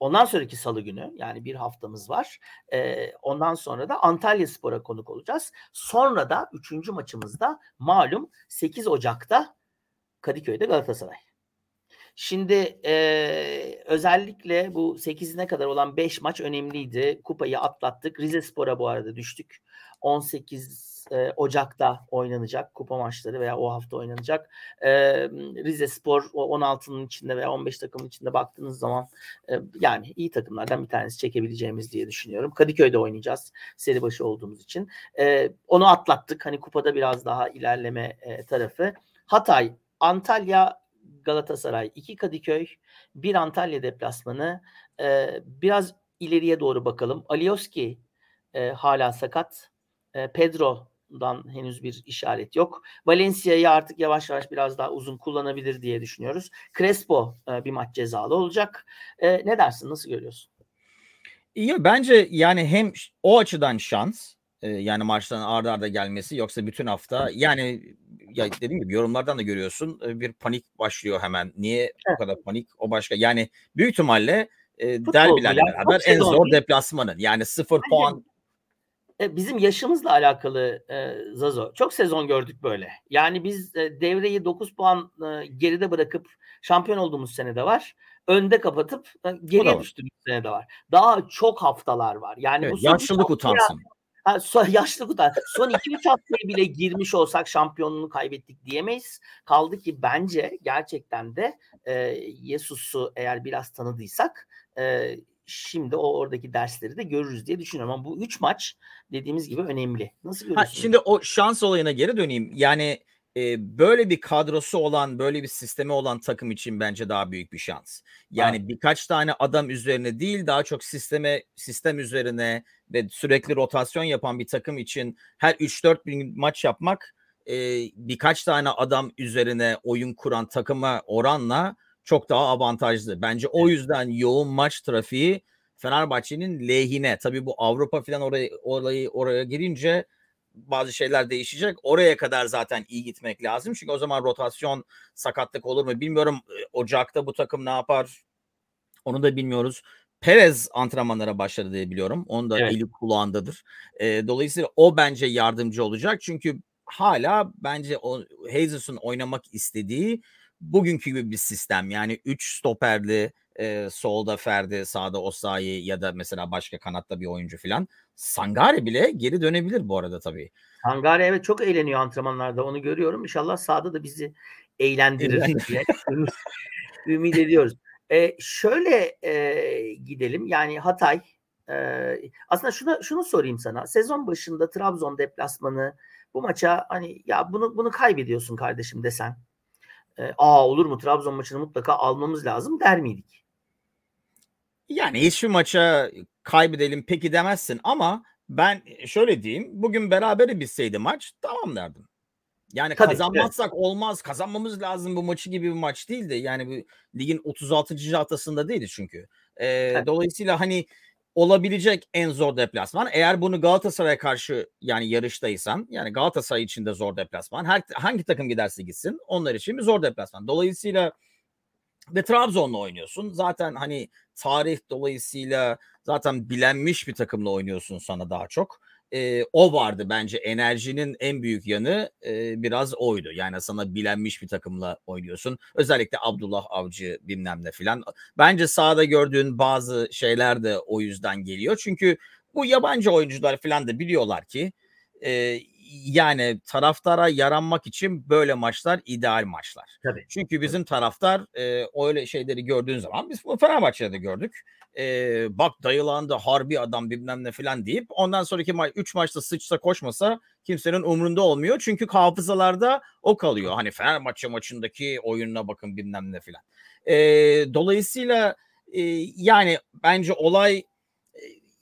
ondan sonraki salı günü yani bir haftamız var. E, ondan sonra da Antalya Spor'a konuk olacağız. Sonra da üçüncü maçımızda malum 8 Ocak'ta Kadıköy'de Galatasaray. Şimdi e, özellikle bu 8'ine kadar olan 5 maç önemliydi. Kupayı atlattık. Rize Spor'a bu arada düştük. 18 e, Ocak'ta oynanacak kupa maçları veya o hafta oynanacak. E, Rize Spor o 16'nın içinde veya 15 takımın içinde baktığınız zaman e, yani iyi takımlardan bir tanesi çekebileceğimiz diye düşünüyorum. Kadıköy'de oynayacağız seri başı olduğumuz için. E, onu atlattık. Hani kupada biraz daha ilerleme e, tarafı. Hatay, Antalya, Galatasaray, iki Kadıköy, bir Antalya deplasmanı. E, biraz ileriye doğru bakalım. Alioski e, hala sakat. E, Pedro'dan henüz bir işaret yok. Valencia'yı artık yavaş yavaş biraz daha uzun kullanabilir diye düşünüyoruz. Crespo e, bir maç cezalı olacak. E, ne dersin? Nasıl görüyorsun? İyi bence yani hem o açıdan şans yani maçların arda arda gelmesi yoksa bütün hafta yani ya dediğim gibi yorumlardan da görüyorsun bir panik başlıyor hemen. Niye bu kadar panik? O başka yani büyük ihtimalle e, derbilerle ya, beraber en zor değil. deplasmanı. Yani sıfır Bence- puan E, bizim yaşımızla alakalı e, Zazo. Çok sezon gördük böyle. Yani biz e, devreyi 9 puan e, geride bırakıp şampiyon olduğumuz sene de var. Önde kapatıp e, geriye düştüğümüz sene de var. Daha çok haftalar var. Yani evet, bu yaşlılık utansın. Ha, so, <laughs> yaşlı kutu. Son 2-3 haftaya bile girmiş olsak şampiyonluğu kaybettik diyemeyiz. Kaldı ki bence gerçekten de e, Yesus'u eğer biraz tanıdıysak e, şimdi o oradaki dersleri de görürüz diye düşünüyorum. Ama bu 3 maç dediğimiz gibi önemli. Nasıl Ha, görüyorsun? şimdi o şans olayına geri döneyim. Yani e, böyle bir kadrosu olan, böyle bir sistemi olan takım için bence daha büyük bir şans. Yani birkaç tane adam üzerine değil, daha çok sisteme sistem üzerine ve sürekli rotasyon yapan bir takım için her 3-4 bin maç yapmak e, birkaç tane adam üzerine oyun kuran takıma oranla çok daha avantajlı. Bence o yüzden yoğun maç trafiği Fenerbahçe'nin lehine. Tabii bu Avrupa falan oraya orayı oraya girince bazı şeyler değişecek. Oraya kadar zaten iyi gitmek lazım. Çünkü o zaman rotasyon sakatlık olur mu bilmiyorum. E, Ocak'ta bu takım ne yapar? Onu da bilmiyoruz. Perez antrenmanlara başladı diye biliyorum. Onun da Evet. eli kulağındadır. E, dolayısıyla o bence yardımcı olacak. Çünkü hala bence o Jesus'un oynamak istediği bugünkü gibi bir sistem. Yani 3 stoperli e, solda Ferdi, sağda Osayi ya da mesela başka kanatta bir oyuncu falan. Sangare bile geri dönebilir bu arada tabii. Sangare evet çok eğleniyor antrenmanlarda onu görüyorum. İnşallah sahada da bizi eğlendirir diye ümit ediyoruz. E, şöyle e, gidelim yani Hatay e, aslında şunu, şunu sorayım sana. Sezon başında Trabzon deplasmanı bu maça hani ya bunu bunu kaybediyorsun kardeşim desen. E, Aa olur mu Trabzon maçını mutlaka almamız lazım der miydik? Yani hiçbir maça kaybedelim peki demezsin ama ben şöyle diyeyim. Bugün berabere bitseydi maç tamam derdim. Yani Tabii, kazanmazsak olmaz. Kazanmamız lazım bu maçı gibi bir maç değildi. Yani bu ligin 36. haftasında değildi çünkü. Ee, Dolayısıyla hani olabilecek en zor deplasman. Eğer bunu Galatasaray'a karşı yani yarıştaysan yani Galatasaray için de zor deplasman. Her, hangi takım giderse gitsin onlar için bir zor deplasman. Dolayısıyla ve Trabzon'la oynuyorsun. Zaten hani tarih dolayısıyla zaten bilenmiş bir takımla oynuyorsun sana daha çok. Ee, o vardı bence enerjinin en büyük yanı e, biraz oydu. Yani sana bilenmiş bir takımla oynuyorsun. Özellikle Abdullah Avcı bilmem ne filan. Bence sahada gördüğün bazı şeyler de o yüzden geliyor. Çünkü bu yabancı oyuncular filan da biliyorlar ki e, yani taraftara yaranmak için böyle maçlar ideal maçlar. Tabii. Çünkü bizim taraftar e, öyle şeyleri gördüğün zaman biz bu Fenerbahçe'de de gördük. E, bak dayılandı harbi adam bilmem ne falan deyip ondan sonraki ma- 3 maçta sıçsa koşmasa kimsenin umrunda olmuyor. Çünkü hafızalarda o kalıyor. Hani Fenerbahçe maçındaki oyununa bakın bilmem ne filan. E, dolayısıyla e, yani bence olay e,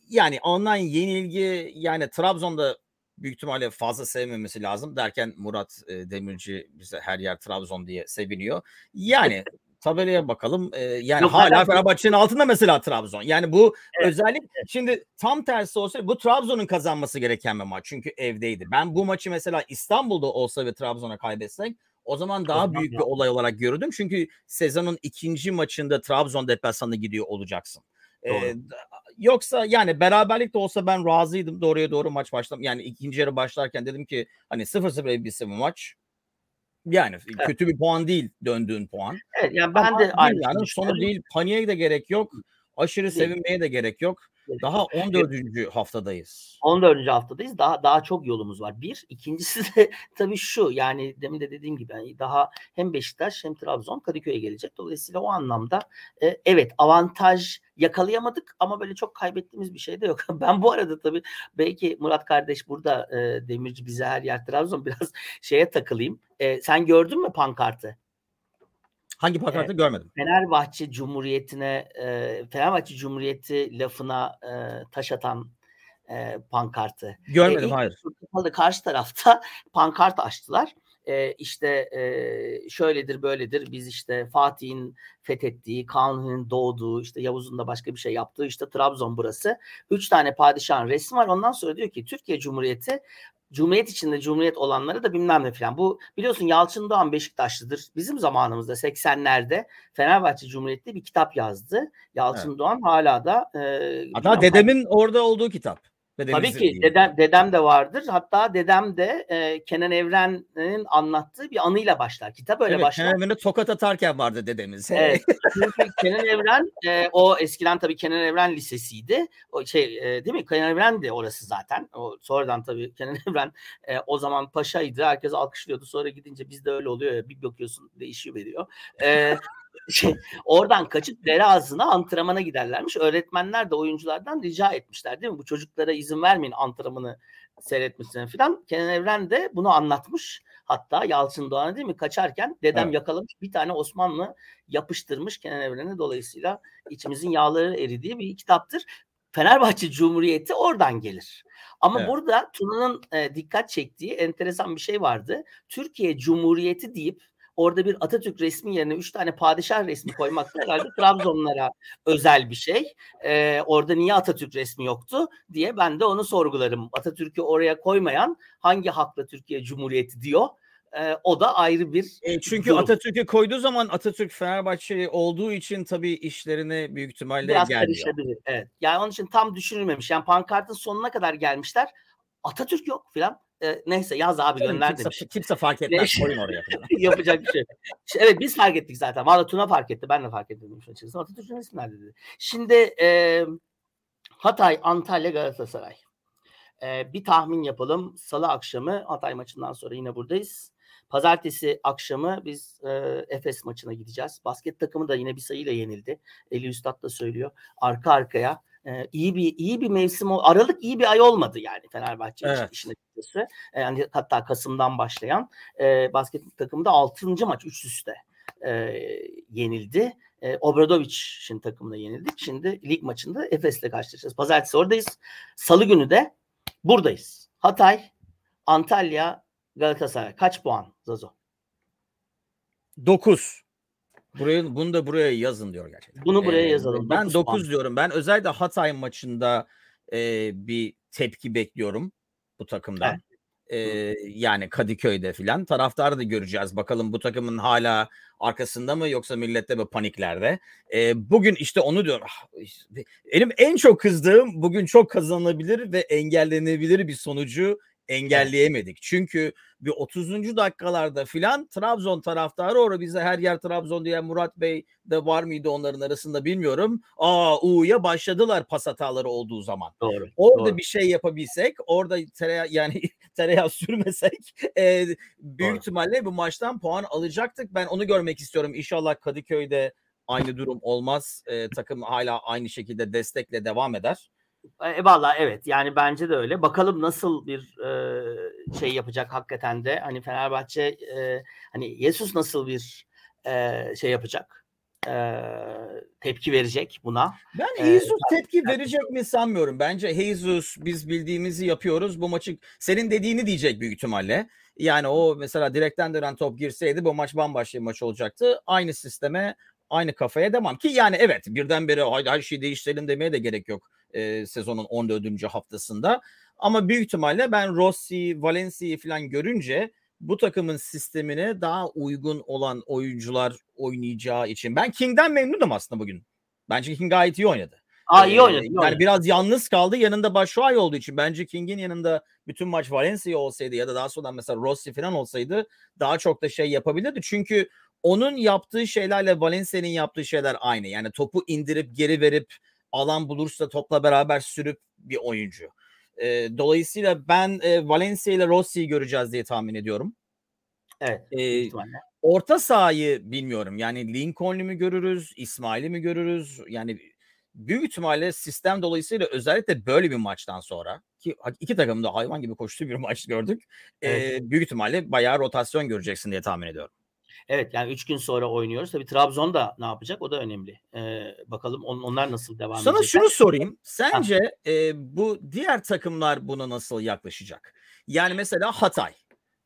yani alınan yenilgi yani Trabzon'da büyük ihtimalle fazla sevmemesi lazım derken Murat e, Demirci bize her yer Trabzon diye seviniyor. Yani tabelaya bakalım. E, yani Yok, hala Fenerbahçe'nin altında mesela Trabzon. Yani bu Evet, özellik şimdi tam tersi olsa bu Trabzon'un kazanması gereken bir maç. Çünkü evdeydi. Ben bu maçı mesela İstanbul'da olsa ve Trabzon'a kaybetsek o zaman daha zaman büyük bir ya. olay olarak görürdüm. Çünkü sezonun ikinci maçında Trabzon deplasmanına gidiyor olacaksın. Ee, Doğru. d- yoksa yani beraberlik de olsa ben razıydım doğruya doğru maç başlam. Yani ikinci yarı başlarken dedim ki hani 0-0 bitse bu maç. Yani kötü bir puan değil döndüğün puan. Evet, yani ben Ama de aynı şeyi sonu değil. Paniğe de gerek yok. Aşırı sevinmeye de gerek yok. Daha 14. haftadayız. 14. haftadayız. Daha daha çok yolumuz var. Bir. ikincisi de <laughs> tabii şu yani demin de dediğim gibi yani daha hem Beşiktaş hem Trabzon Kadıköy'e gelecek. Dolayısıyla o anlamda e, evet avantaj yakalayamadık ama böyle çok kaybettiğimiz bir şey de yok. <laughs> Ben bu arada tabii belki Murat kardeş burada e, Demirci bize her yer Trabzon <laughs> biraz şeye takılayım. E, sen gördün mü pankartı? Hangi pankartı görmedim. Fenerbahçe Cumhuriyeti'ne e, Fenerbahçe Cumhuriyeti lafına e, taş atan e, pankartı. Görmedim E, hayır. Karşı tarafta <laughs> pankart açtılar. E, işte e, şöyledir böyledir biz işte Fatih'in fethettiği, Kanuni'nin doğduğu, işte Yavuz'un da başka bir şey yaptığı işte Trabzon burası. Üç tane padişahın resmi var. Ondan sonra diyor ki Türkiye Cumhuriyeti Cumhuriyet içinde Cumhuriyet olanları da bilmem ne falan. Bu biliyorsun Yalçın Doğan Beşiktaşlıdır. Bizim zamanımızda 80'lerde Fenerbahçe Cumhuriyeti bir kitap yazdı. Yalçın Doğan hala da e, Hatta dedemin orada olduğu kitap. Tabii Dedemizin ki değil. dedem, dedem de vardır. Hatta dedem de e, Kenan Evren'in anlattığı bir anıyla başlar. Kitap öyle evet, başlar. Kenan Evren'e tokat atarken vardı dedemiz. Evet. <laughs> Çünkü Kenan Evren e, o eskiden tabii Kenan Evren Lisesi'ydi. O şey e, değil mi? Kenan Evren de orası zaten. O sonradan tabii Kenan <laughs> Evren e, o zaman paşaydı. Herkes alkışlıyordu. Sonra gidince bizde öyle oluyor ya. Bir bakıyorsun değişiyor veriyor. E, şey, oradan kaçıp dere ağzına antrenmana giderlermiş. Öğretmenler de oyunculardan rica etmişler değil mi? Bu çocuklara izin vermeyin antrenmanı seyretmesine falan. Kenan Evren de bunu anlatmış. Hatta Yalçın Doğan'a değil mi? Kaçarken dedem Evet. yakalamış bir tane Osmanlı yapıştırmış Kenan Evren'e. Dolayısıyla içimizin yağları eridiği bir kitaptır. Fenerbahçe Cumhuriyeti oradan gelir. Ama Evet. burada Tuna'nın e, dikkat çektiği enteresan bir şey vardı. Türkiye Cumhuriyeti deyip orada bir Atatürk resmi yerine üç tane padişah resmi koymak herhalde Trabzonlara özel bir şey. Ee, orada niye Atatürk resmi yoktu diye ben de onu sorgularım. Atatürk'ü oraya koymayan hangi hakla Türkiye Cumhuriyeti diyor. Ee, o da ayrı bir E, çünkü durum. Atatürk'ü koyduğu zaman Atatürk Fenerbahçe olduğu için tabii işlerine büyük ihtimalle biraz gelmiyor. karışabilir. Evet. Yani onun için tam düşünülmemiş. Yani pankartın sonuna kadar gelmişler. Atatürk yok filan. Ee, neyse yaz abi Tabii gönder kimse, demiş. kimse fark etmez. <laughs> Koyun oraya. <laughs> Yapacak bir şey. Şimdi, Evet biz fark ettik zaten. Valla Tuna fark etti. Ben de fark ettim açıkçası. Atatürk'ün nerede dedi. Şimdi e, Hatay, Antalya, Galatasaray. E, bir tahmin yapalım. Salı akşamı Hatay maçından sonra yine buradayız. Pazartesi akşamı biz e, Efes maçına gideceğiz. Basket takımı da yine bir sayıyla yenildi. Eli Üstad da söylüyor. Arka arkaya e, iyi bir iyi bir mevsim o- Aralık iyi bir ay olmadı yani Fenerbahçe için Evet. işin açıkçası. E, Yani hatta Kasım'dan başlayan e, basket takımı da 6. maç üst üste e, yenildi. E, Obradovic'in takımına yenildik. Şimdi lig maçında Efes'le karşılaşacağız. Pazartesi oradayız. Salı günü de buradayız. Hatay, Antalya, Galatasaray. Kaç puan Zazo? 9. Buraya, bunu da buraya yazın diyor gerçekten. Bunu buraya Ee, yazalım. Ben Dokuz 9 puan. diyorum. Ben özellikle Hatay maçında e, bir tepki bekliyorum bu takımdan. Ee, yani Kadıköy'de filan. Taraftarı da göreceğiz. Bakalım bu takımın hala arkasında mı yoksa millette mi paniklerde. Ee, bugün işte onu diyorum. Ah, Benim en çok kızdığım bugün çok kazanılabilir ve engellenebilir bir sonucu engelleyemedik. Çünkü bir 30. dakikalarda filan Trabzon taraftarı orada bize her yer Trabzon diyen Murat Bey de var mıydı onların arasında bilmiyorum. Aa U'ya başladılar pas hataları olduğu zaman. Doğru. Orada doğru. bir şey yapabilsek, orada tereyağı yani <laughs> tereyağı sürmesek e, büyük Doğru. ihtimalle bu maçtan puan alacaktık. Ben onu görmek istiyorum. İnşallah Kadıköy'de aynı durum olmaz. E, takım hala aynı şekilde destekle devam eder. E, Valla evet yani bence de öyle. Bakalım nasıl bir e, şey yapacak hakikaten de. Hani Fenerbahçe e, hani Jesus nasıl bir e, şey yapacak? E, tepki verecek buna. Ben Ee, Jesus tepki verecek mi sanmıyorum. Bence Jesus biz bildiğimizi yapıyoruz. Bu maçı senin dediğini diyecek büyük ihtimalle. Yani o mesela direkten dönen top girseydi bu maç bambaşka bir maç olacaktı. Aynı sisteme, aynı kafaya devam. Ki yani evet birdenbire her şeyi değiştirelim demeye de gerek yok e, sezonun 14. haftasında. Ama büyük ihtimalle ben Rossi, Valencia'yı falan görünce bu takımın sistemine daha uygun olan oyuncular oynayacağı için. Ben King'den memnunum aslında bugün. Bence King gayet iyi oynadı. Aa iyi Ee, oynadı. iyi Yani oynadı. biraz yalnız kaldı. Yanında Başuay olduğu için bence King'in yanında bütün maç Valencia olsaydı ya da daha sonra mesela Rossi falan olsaydı daha çok da şey yapabilirdi. Çünkü onun yaptığı şeylerle Valencia'nın yaptığı şeyler aynı. Yani topu indirip geri verip alan bulursa topla beraber sürüp bir oyuncu. Ee, dolayısıyla ben e, Valencia ile Rossi'yi göreceğiz diye tahmin ediyorum. Evet. Ee, ihtimalle. orta sahayı bilmiyorum. Yani Lincoln'u mu görürüz, İsmail'i mi görürüz? Yani büyük ihtimalle sistem dolayısıyla özellikle böyle bir maçtan sonra ki iki takım da hayvan gibi koştuğu bir <laughs> maç gördük. Evet. Ee, büyük ihtimalle bayağı rotasyon göreceksin diye tahmin ediyorum. Evet yani 3 gün sonra oynuyoruz. Tabii Trabzon da ne yapacak o da önemli. Ee, bakalım on- onlar nasıl devam Sana edecekler. şunu sorayım. Sence e, bu diğer takımlar buna nasıl yaklaşacak? Yani mesela Hatay.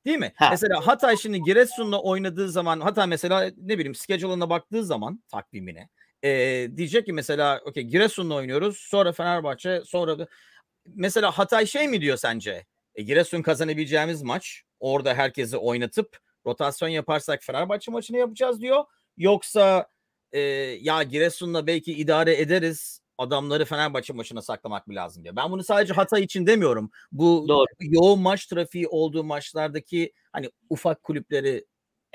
Değil mi? Ha. Mesela Hatay şimdi Giresun'la oynadığı zaman Hatay mesela ne bileyim schedule'ına baktığı zaman takvimine e, diyecek ki mesela okey Giresun'la oynuyoruz sonra Fenerbahçe sonra da- mesela Hatay şey mi diyor sence? E, Giresun kazanabileceğimiz maç orada herkesi oynatıp rotasyon yaparsak Fenerbahçe maçını yapacağız diyor. Yoksa e, ya Giresun'la belki idare ederiz adamları Fenerbahçe maçına saklamak mı lazım diyor. Ben bunu sadece Hatay için demiyorum. Bu Doğru. yoğun maç trafiği olduğu maçlardaki hani ufak kulüpleri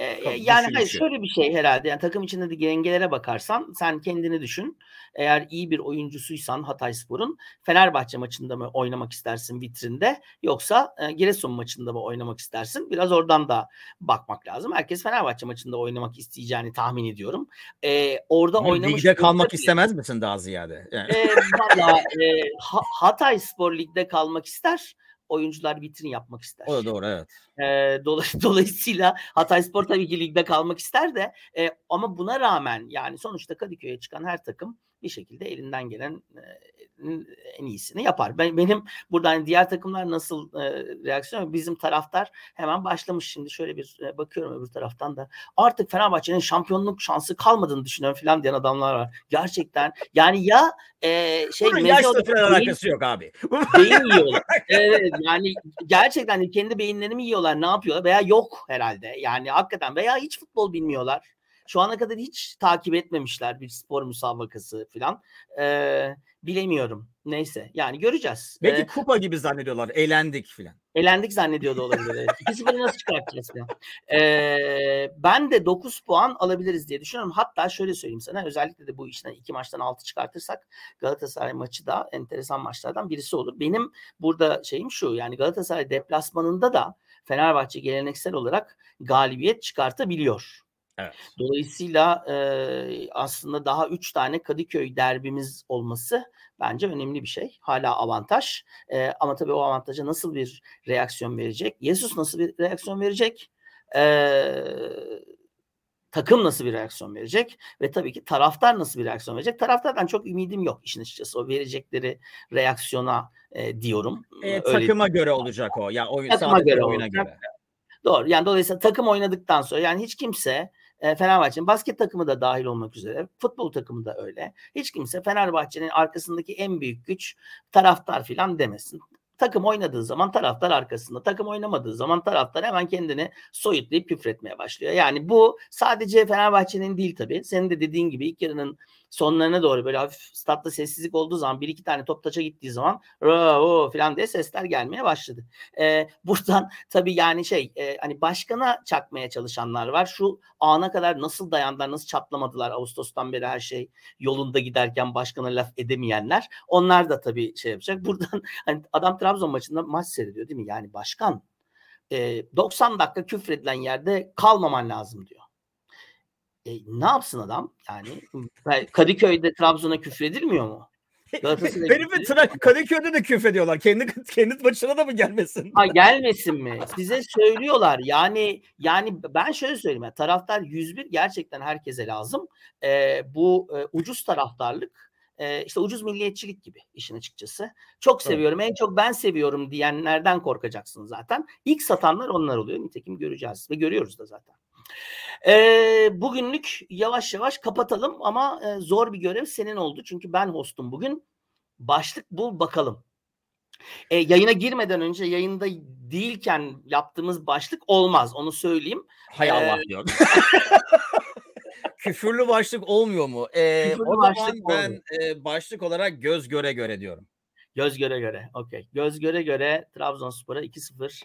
Ee, Tabii, yani hayır, şöyle bir şey herhalde. Yani takım içinde de dengelere bakarsan sen kendini düşün. Eğer iyi bir oyuncusuysan Hatayspor'un Fenerbahçe maçında mı oynamak istersin vitrinde yoksa e, Giresun maçında mı oynamak istersin? Biraz oradan da bakmak lazım. Herkes Fenerbahçe maçında oynamak isteyeceğini tahmin ediyorum. Ee, orada Ama oynamış ligde kalmak bile- istemez misin daha ziyade? Yani, E, Valla e, Ha- Hatay Spor Lig'de kalmak ister. Oyuncular vitrin yapmak ister. o da doğru evet. E, dolay- <laughs> dolayısıyla Hatayspor tabii ki ligde kalmak ister de e, ama buna rağmen yani sonuçta Kadıköy'e çıkan her takım bir şekilde elinden gelen en iyisini yapar. Ben benim buradan diğer takımlar nasıl e, reaksiyon bizim taraftar hemen başlamış şimdi şöyle bir e, bakıyorum öbür taraftan da artık Fenerbahçe'nin şampiyonluk şansı kalmadığını düşünüyorum falan diyen adamlar var. Gerçekten yani ya e, şey Bunun yaşla falan alakası yok abi. beyin yiyorlar. Evet yani gerçekten hani kendi beyinlerini mi yiyorlar ne yapıyorlar veya yok herhalde. Yani hakikaten veya hiç futbol bilmiyorlar. Şu ana kadar hiç takip etmemişler bir spor müsabakası falan. Ee, bilemiyorum. Neyse yani göreceğiz. Belki Ee, kupa gibi zannediyorlar. Eğlendik filan. elendik zannediyordu olabilir. Evet. 2-0'ı nasıl çıkartacağız falan. Ee, ben de 9 puan alabiliriz diye düşünüyorum. Hatta şöyle söyleyeyim sana özellikle de bu işten iki maçtan 6 çıkartırsak Galatasaray maçı da enteresan maçlardan birisi olur. Benim burada şeyim şu yani Galatasaray deplasmanında da Fenerbahçe geleneksel olarak galibiyet çıkartabiliyor. Evet. Dolayısıyla e, aslında daha 3 tane Kadıköy derbimiz olması bence önemli bir şey. Hala avantaj. E, ama tabii o avantaja nasıl bir reaksiyon verecek? Jesus nasıl bir reaksiyon verecek? E, takım nasıl bir reaksiyon verecek? Ve tabii ki taraftar nasıl bir reaksiyon verecek? Taraftardan çok ümidim yok işin açıkçası. O verecekleri reaksiyona e, diyorum. E, Öyle takıma göre olacak o. Ya oyun Takıma göre oyuna olacak. göre. Doğru. Yani dolayısıyla takım oynadıktan sonra yani hiç kimse Fenerbahçe'nin basket takımı da dahil olmak üzere futbol takımı da öyle. Hiç kimse Fenerbahçe'nin arkasındaki en büyük güç taraftar filan demesin. Takım oynadığı zaman taraftar arkasında. Takım oynamadığı zaman taraftar hemen kendini soyutlayıp küfretmeye başlıyor. Yani bu sadece Fenerbahçe'nin değil tabii. Senin de dediğin gibi ilk yarının sonlarına doğru böyle hafif statta sessizlik olduğu zaman bir iki tane top taça gittiği zaman o falan diye sesler gelmeye başladı. Ee, <laughs> buradan tabii yani şey e, hani başkana çakmaya çalışanlar var. Şu ana kadar nasıl dayandılar, nasıl çatlamadılar Ağustos'tan beri her şey yolunda giderken başkana laf edemeyenler. Onlar da tabii şey yapacak. <laughs> Buradan hani adam Trabzon maçında maç seyrediyor değil mi? Yani başkan e, 90 dakika küfredilen yerde kalmaman lazım diyor. E, ne yapsın adam? Yani Kadıköy'de Trabzon'a küfredilmiyor mu? Herifi Trak Kadıköy'de de küfrediyorlar. Kendi kendi maçına da mı gelmesin? Ha gelmesin mi? Size söylüyorlar. Yani yani ben şöyle söyleyeyim. Yani, taraftar 101 gerçekten herkese lazım. E, bu e, ucuz taraftarlık e, işte ucuz milliyetçilik gibi işin açıkçası. Çok seviyorum. Evet. En çok ben seviyorum diyenlerden korkacaksın zaten. İlk satanlar onlar oluyor. Nitekim göreceğiz ve görüyoruz da zaten. E, bugünlük yavaş yavaş kapatalım ama e, zor bir görev senin oldu. Çünkü ben hostum bugün. Başlık bul bakalım. E, yayına girmeden önce yayında değilken yaptığımız başlık olmaz. Onu söyleyeyim. Hay Allah ee, diyor. <laughs> Küfürlü başlık olmuyor mu? Ee, o zaman ben e, başlık olarak göz göre göre diyorum. Göz göre göre. Okey. Göz göre göre Trabzonspor'a 2-0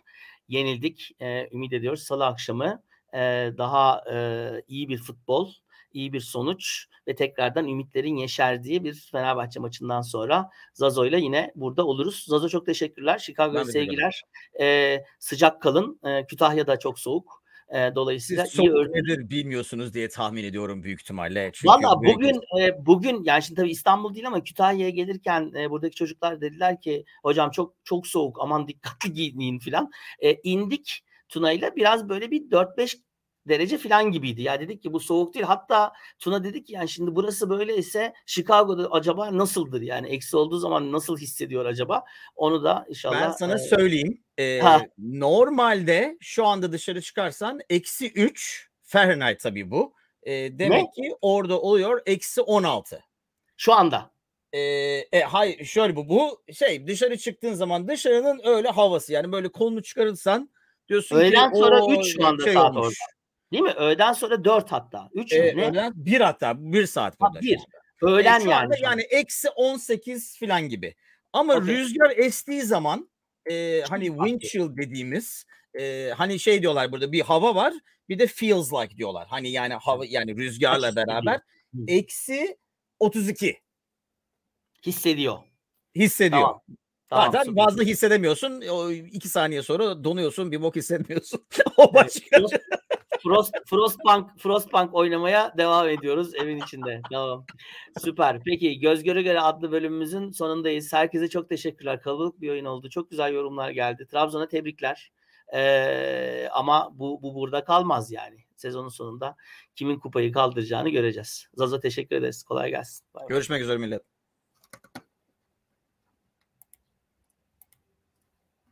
yenildik. Ee, ümit ediyoruz. Salı akşamı e, daha e, iyi bir futbol, iyi bir sonuç ve tekrardan ümitlerin yeşerdiği bir Fenerbahçe maçından sonra Zazo ile yine burada oluruz. Zazo çok teşekkürler. Chicago'ya sevgiler. E, sıcak kalın. E, Kütahya'da çok soğuk. E, dolayısıyla Siz iyi nedir bilmiyorsunuz diye tahmin ediyorum büyük ihtimalle. Valla bugün e, bugün yani şimdi tabii İstanbul değil ama Kütahya'ya gelirken e, buradaki çocuklar dediler ki hocam çok çok soğuk aman dikkatli giyinin filan. E, indik Tuna ile biraz böyle bir 4-5 derece falan gibiydi. Ya dedik ki bu soğuk değil. Hatta Tuna dedik ki yani şimdi burası böyleyse Chicago'da acaba nasıldır? Yani eksi olduğu zaman nasıl hissediyor acaba? Onu da inşallah. Ben sana e, söyleyeyim. Ee, normalde şu anda dışarı çıkarsan eksi 3 Fahrenheit tabii bu. Ee, demek ne? ki orada oluyor eksi 16. Şu anda. Ee, e, hayır şöyle bu bu şey dışarı çıktığın zaman dışarının öyle havası yani böyle kolunu çıkarırsan diyorsun Öğleden ki sonra 3 şu anda şey saat olmuş. orada. Değil mi? Öğleden sonra 4 hatta. 3 ee, mü? Ne? Öğleden 1 hatta 1 saat burada. Ha, 1. Öğlen e, yani. Yani eksi 18 falan gibi. Ama okay. rüzgar estiği zaman e, hani wind chill dediğimiz e, hani şey diyorlar burada bir hava var bir de feels like diyorlar. Hani yani hava yani rüzgarla beraber eksi 32 hissediyor. Hissediyor. Tamam. Tamam, Zaten süper. fazla hissedemiyorsun. O iki saniye sonra donuyorsun, bir bok hissetmiyorsun. <laughs> o başka. Frost, Frost, Frostpunk, Frostpunk oynamaya devam ediyoruz evin içinde. Tamam. Süper. Peki Göz Göre Göre adlı bölümümüzün sonundayız. Herkese çok teşekkürler. Kalabalık bir oyun oldu. Çok güzel yorumlar geldi. Trabzon'a tebrikler. Ee, ama bu, bu burada kalmaz yani. Sezonun sonunda kimin kupayı kaldıracağını göreceğiz. Zaza teşekkür ederiz. Kolay gelsin. Bye Görüşmek üzere millet.